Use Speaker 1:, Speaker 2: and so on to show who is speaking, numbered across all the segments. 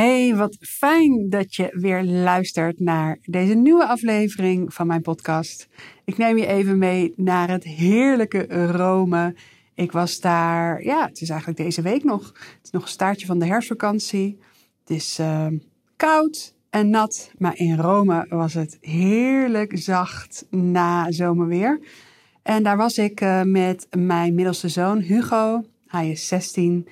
Speaker 1: Hey, wat fijn dat je weer luistert naar deze nieuwe aflevering van mijn podcast. Ik neem je even mee naar het heerlijke Rome. Ik was daar, ja, het is eigenlijk deze week nog. Het is nog een staartje van de herfstvakantie. Het is uh, koud en nat, maar in Rome was het heerlijk zacht na zomerweer. En daar was ik uh, met mijn middelste zoon Hugo. Hij is 16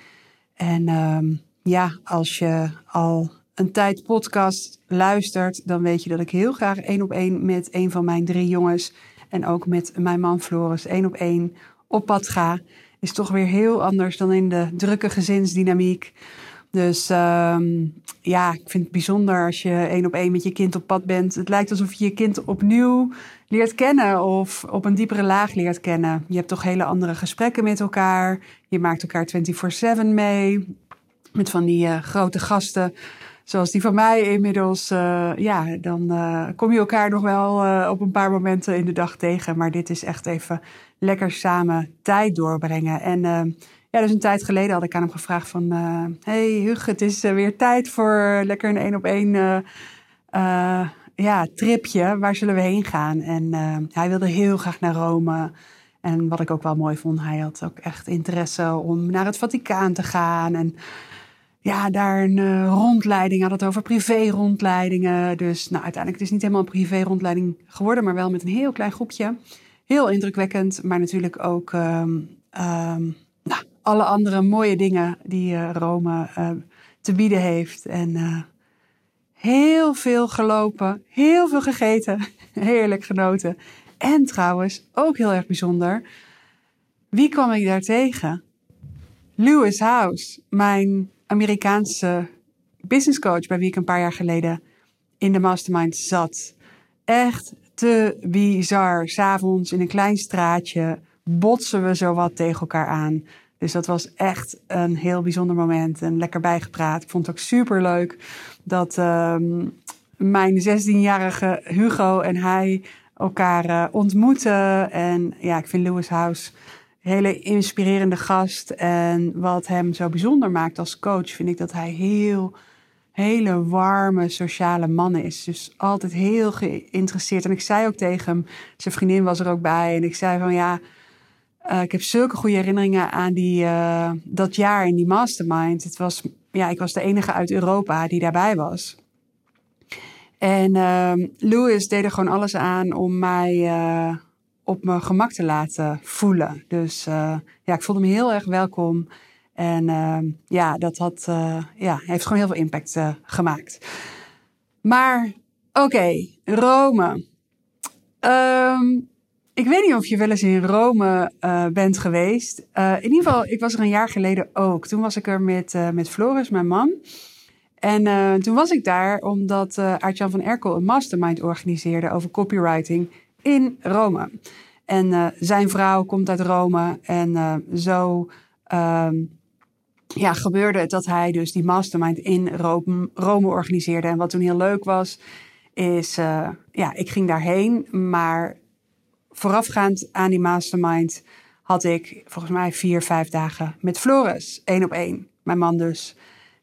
Speaker 1: en... Uh, ja, als je al een tijd podcast luistert, dan weet je dat ik heel graag één op één met een van mijn drie jongens en ook met mijn man Floris één op één op pad ga. Is toch weer heel anders dan in de drukke gezinsdynamiek. Dus um, ja, ik vind het bijzonder als je één op één met je kind op pad bent. Het lijkt alsof je je kind opnieuw leert kennen of op een diepere laag leert kennen. Je hebt toch hele andere gesprekken met elkaar. Je maakt elkaar 24/7 mee. Met van die uh, grote gasten, zoals die van mij inmiddels. Uh, ja, dan uh, kom je elkaar nog wel op een paar momenten in de dag tegen. Maar dit is echt even lekker samen tijd doorbrengen. En ja, dus een tijd geleden had ik aan hem gevraagd van... hey Hug, het is weer tijd voor lekker een één op één ja, tripje. Waar zullen we heen gaan? En hij wilde heel graag naar Rome... En wat ik ook wel mooi vond, hij had ook echt interesse om naar het Vaticaan te gaan. En ja, daar een uh, rondleiding, had het over privé-rondleidingen. Dus nou, uiteindelijk het is niet helemaal een privé-rondleiding geworden, maar wel met een heel klein groepje. Heel indrukwekkend, maar natuurlijk ook um, um, nou, alle andere mooie dingen die uh, Rome uh, te bieden heeft. En heel veel gelopen, heel veel gegeten, heerlijk genoten. En trouwens, ook heel erg bijzonder, wie kwam ik daar tegen? Lewis House, mijn Amerikaanse business coach bij wie ik een paar jaar geleden in de mastermind zat. Echt te bizar. S'avonds in een klein straatje botsen we zo wat tegen elkaar aan. Dus dat was echt een heel bijzonder moment en lekker bijgepraat. Ik vond het ook super leuk dat um, mijn 16-jarige Hugo en hij elkaar uh, ontmoeten. En ja, ik vind Lewis House hele inspirerende gast. En wat hem zo bijzonder maakt als coach, vind ik dat hij heel, hele warme sociale man is. Dus altijd heel geïnteresseerd. En ik zei ook tegen hem, zijn vriendin was er ook bij. En ik zei van ja, uh, ik heb zulke goede herinneringen aan die, uh, dat jaar in die mastermind. Het was, ja, ik was de enige uit Europa die daarbij was. En uh, Louis deed er gewoon alles aan om mij uh, op mijn gemak te laten voelen. Dus uh, ja, ik voelde me heel erg welkom. En uh, ja, dat had, uh, ja, heeft gewoon heel veel impact gemaakt. Maar oké, Rome. Um, ik weet niet of je wel eens in Rome bent geweest. in ieder geval, ik was er een jaar geleden ook. Toen was ik er met, met Floris, mijn man. En toen was ik daar omdat uh, Aart-Jan van Erkel een mastermind organiseerde over copywriting in Rome. En uh, zijn vrouw komt uit Rome. En uh, zo um, ja, gebeurde het dat hij dus die mastermind in Rome, Rome organiseerde. En wat toen heel leuk was, is, uh, ja, ik ging daarheen. Maar voorafgaand aan die mastermind had ik volgens mij vier, vijf dagen met Floris. één op één. Mijn man dus.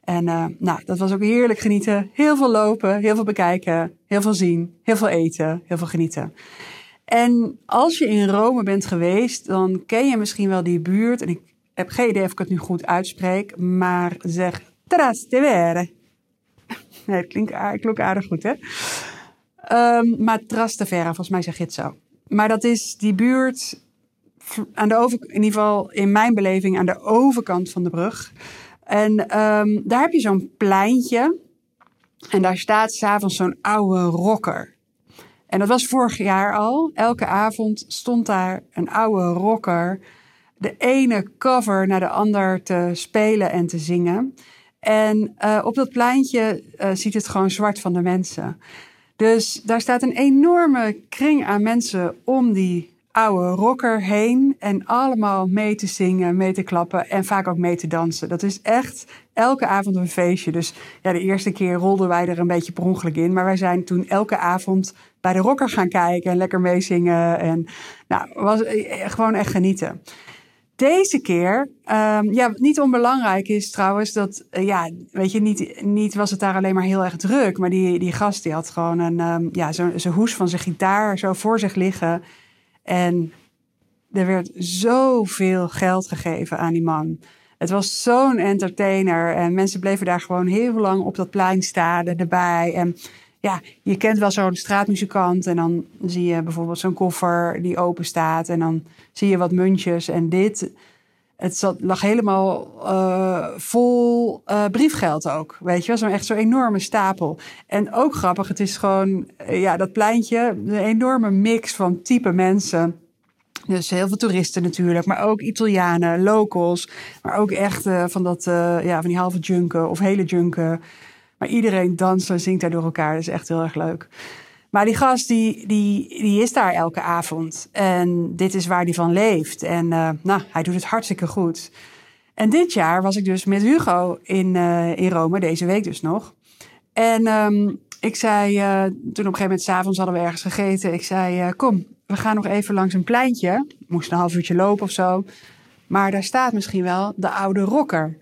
Speaker 1: En nou, dat was ook heerlijk genieten. Heel veel lopen, heel veel bekijken, heel veel zien, heel veel eten, heel veel genieten. En als je in Rome bent geweest, dan ken je misschien wel die buurt. En ik heb geen idee of ik het nu goed uitspreek, maar zeg Trastevere. Nee, klinkt, aardig, aardig goed, hè? Um, maar Trastevere, volgens mij zeg je het zo. Maar dat is die buurt aan de over, in ieder geval in mijn beleving aan de overkant van de brug. En um, daar heb je zo'n pleintje. En daar staat s'avonds zo'n oude rocker. En dat was vorig jaar al. Elke avond stond daar een oude rocker de ene cover naar de ander te spelen en te zingen. En uh, op dat pleintje uh, ziet het gewoon zwart van de mensen. Dus daar staat een enorme kring aan mensen om die oude rocker heen. En allemaal mee te zingen, mee te klappen en vaak ook mee te dansen. Dat is echt elke avond een feestje. Dus ja, de eerste keer rolden wij er een beetje per ongeluk in. Maar wij zijn toen elke avond bij de rocker gaan kijken en lekker meezingen. En nou, was eh, gewoon echt genieten. Deze keer, um, ja, niet onbelangrijk is trouwens dat, uh, ja, weet je, niet, niet was het daar alleen maar heel erg druk. Maar die, die gast die had gewoon een, um, ja, zo'n hoes van zijn gitaar zo voor zich liggen. En er werd zoveel geld gegeven aan die man. Het was zo'n entertainer en mensen bleven daar gewoon heel lang op dat plein staan erbij. En ja, je kent wel zo'n straatmuzikant en dan zie je bijvoorbeeld zo'n koffer die open staat en dan zie je wat muntjes en dit. Het lag helemaal uh, vol uh, briefgeld ook, weet je. Zo'n echt zo'n enorme stapel. En ook grappig, het is gewoon, uh, ja, dat pleintje, een enorme mix van type mensen. Dus heel veel toeristen natuurlijk, maar ook Italianen, locals. Maar ook echt van, dat, ja, van die halve junken of hele junken. Maar iedereen danst en zingt daar door elkaar. Dat is echt heel erg leuk. Maar die gast, die, die, die is daar elke avond. En dit is waar hij van leeft. En uh, nou, hij doet het hartstikke goed. En dit jaar was ik dus met Hugo in, uh, in Rome, deze week dus nog. En um, ik zei, uh, toen op een gegeven moment s'avonds hadden we ergens gegeten. Ik zei, kom, we gaan nog even langs een pleintje. Moest een half uurtje lopen of zo. Maar daar staat misschien wel de oude rocker.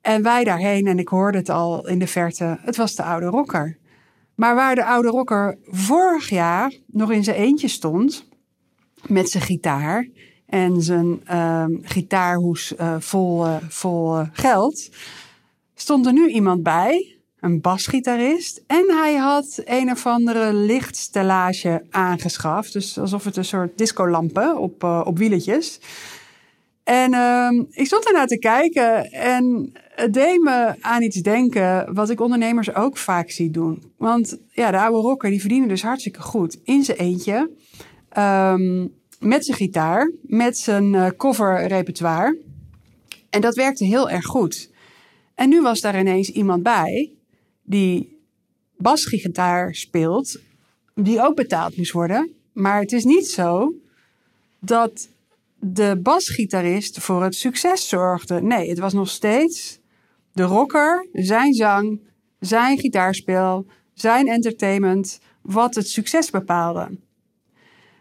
Speaker 1: En wij daarheen, en ik hoorde het al in de verte, het was de oude rocker. Maar waar de oude rocker vorig jaar nog in zijn eentje stond, met zijn gitaar en zijn uh, gitaarhoes uh, vol, uh, vol geld, stond er nu iemand bij, een basgitarist. En hij had een of andere lichtstellage aangeschaft. Dus alsof het een soort discolampen op, op wieletjes. En uh, ik stond ernaar te kijken en het deed me aan iets denken wat ik ondernemers ook vaak zie doen. Want ja, de oude rocker die verdienen dus hartstikke goed in zijn eentje. Um, met zijn gitaar, met zijn uh, coverrepertoire. En dat werkte heel erg goed. En nu was daar ineens iemand bij die basgitaar speelt, die ook betaald moest worden. Maar het is niet zo dat de basgitarist voor het succes zorgde. Nee, het was nog steeds de rocker, zijn zang, zijn gitaarspel, zijn entertainment, wat het succes bepaalde.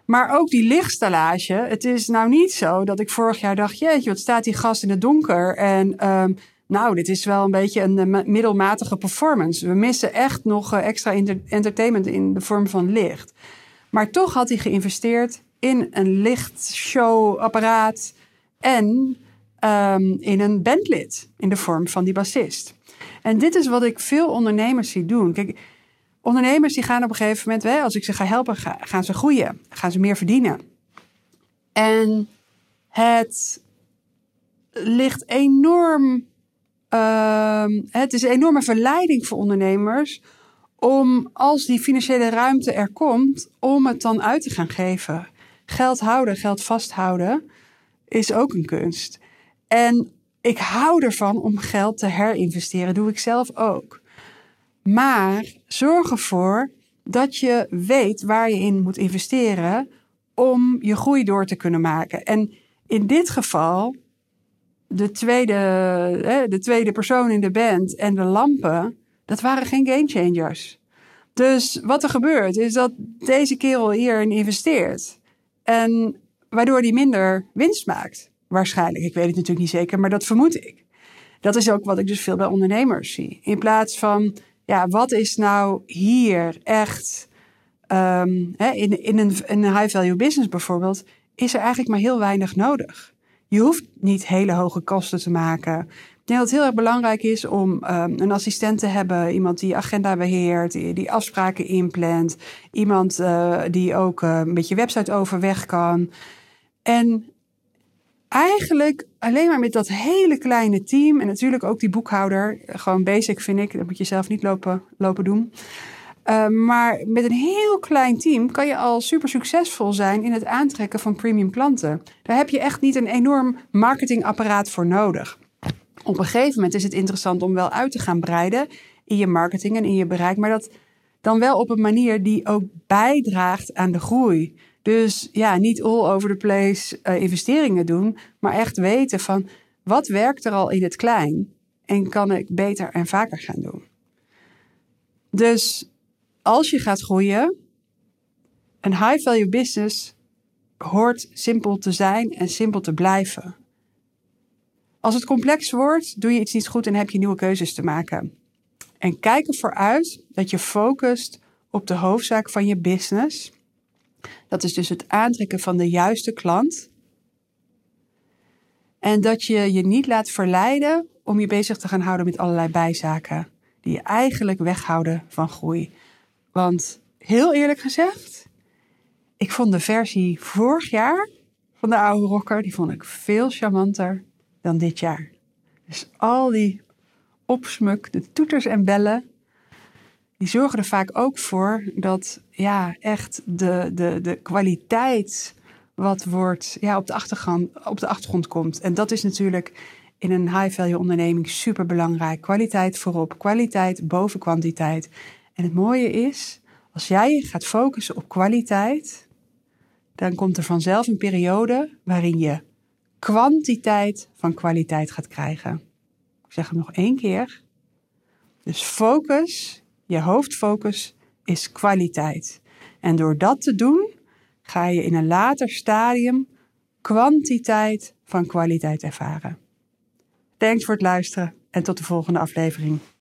Speaker 1: Maar ook die lichtstallage. Het is nou niet zo dat ik vorig jaar dacht: jeetje, wat staat die gast in het donker? En um, nou, dit is wel een beetje een middelmatige performance. We missen echt nog uh, extra entertainment in de vorm van licht. Maar toch had hij geïnvesteerd in een lichtshowapparaat en um, in een bandlid in de vorm van die bassist. En dit is wat ik veel ondernemers zie doen. Kijk, ondernemers die gaan op een gegeven moment, als ik ze ga helpen, gaan ze groeien, gaan ze meer verdienen. En het ligt enorm, uh, het is een enorme verleiding voor ondernemers om als die financiële ruimte er komt, om het dan uit te gaan geven. Geld houden, geld vasthouden is ook een kunst. En ik hou ervan om geld te herinvesteren. Doe ik zelf ook. Maar zorg ervoor dat je weet waar je in moet investeren om je groei door te kunnen maken. En in dit geval, de tweede, de tweede persoon in de band en de lampen, dat waren geen game changers. Dus wat er gebeurt is dat deze kerel hierin investeert. En waardoor hij minder winst maakt. Waarschijnlijk. Ik weet het natuurlijk niet zeker, maar dat vermoed ik. Dat is ook wat ik dus veel bij ondernemers zie. In plaats van, ja, wat is nou hier echt. Um, hè, in, in, een, in een high-value business bijvoorbeeld, is er eigenlijk maar heel weinig nodig. Je hoeft niet hele hoge kosten te maken. Denk dat het heel erg belangrijk is om um, een assistent te hebben. Iemand die agenda beheert, die, die afspraken inplant. Iemand uh, die ook uh, een beetje website overweg kan. En eigenlijk alleen maar met dat hele kleine team. En natuurlijk ook die boekhouder. Gewoon basic vind ik. Dat moet je zelf niet lopen, lopen doen. Uh, maar met een heel klein team kan je al super succesvol zijn in het aantrekken van premium klanten. Daar heb je echt niet een enorm marketingapparaat voor nodig. Op een gegeven moment is het interessant om wel uit te gaan breiden in je marketing en in je bereik. Maar dat, dan wel op een manier die ook bijdraagt aan de groei. Dus ja, niet all over the place uh, investeringen doen, maar echt weten van wat werkt er al in het klein en kan ik beter en vaker gaan doen. Dus als je gaat groeien, een high value business hoort simpel te zijn en simpel te blijven. Als het complex wordt, doe je iets niet goed en heb je nieuwe keuzes te maken. En kijk ervoor uit dat je focust op de hoofdzaak van je business. Dat is dus het aantrekken van de juiste klant. En dat je je niet laat verleiden om je bezig te gaan houden met allerlei bijzaken. Die je eigenlijk weghouden van groei. Want heel eerlijk gezegd, ik vond de versie vorig jaar van de oude rocker, die vond ik veel charmanter dan dit jaar. Dus al die opsmuk, de toeters en bellen, die zorgen er vaak ook voor dat ja, echt de, de, de kwaliteit wat wordt, ja, op, de achtergrond, op de achtergrond komt. En dat is natuurlijk in een high-value onderneming super belangrijk. Kwaliteit voorop, kwaliteit boven kwantiteit. En het mooie is, als jij gaat focussen op kwaliteit, dan komt er vanzelf een periode waarin je kwantiteit van kwaliteit gaat krijgen. Ik zeg hem nog één keer. Dus focus, je hoofdfocus is kwaliteit. En door dat te doen, ga je in een later stadium kwantiteit van kwaliteit ervaren. Thanks voor het luisteren en tot de volgende aflevering.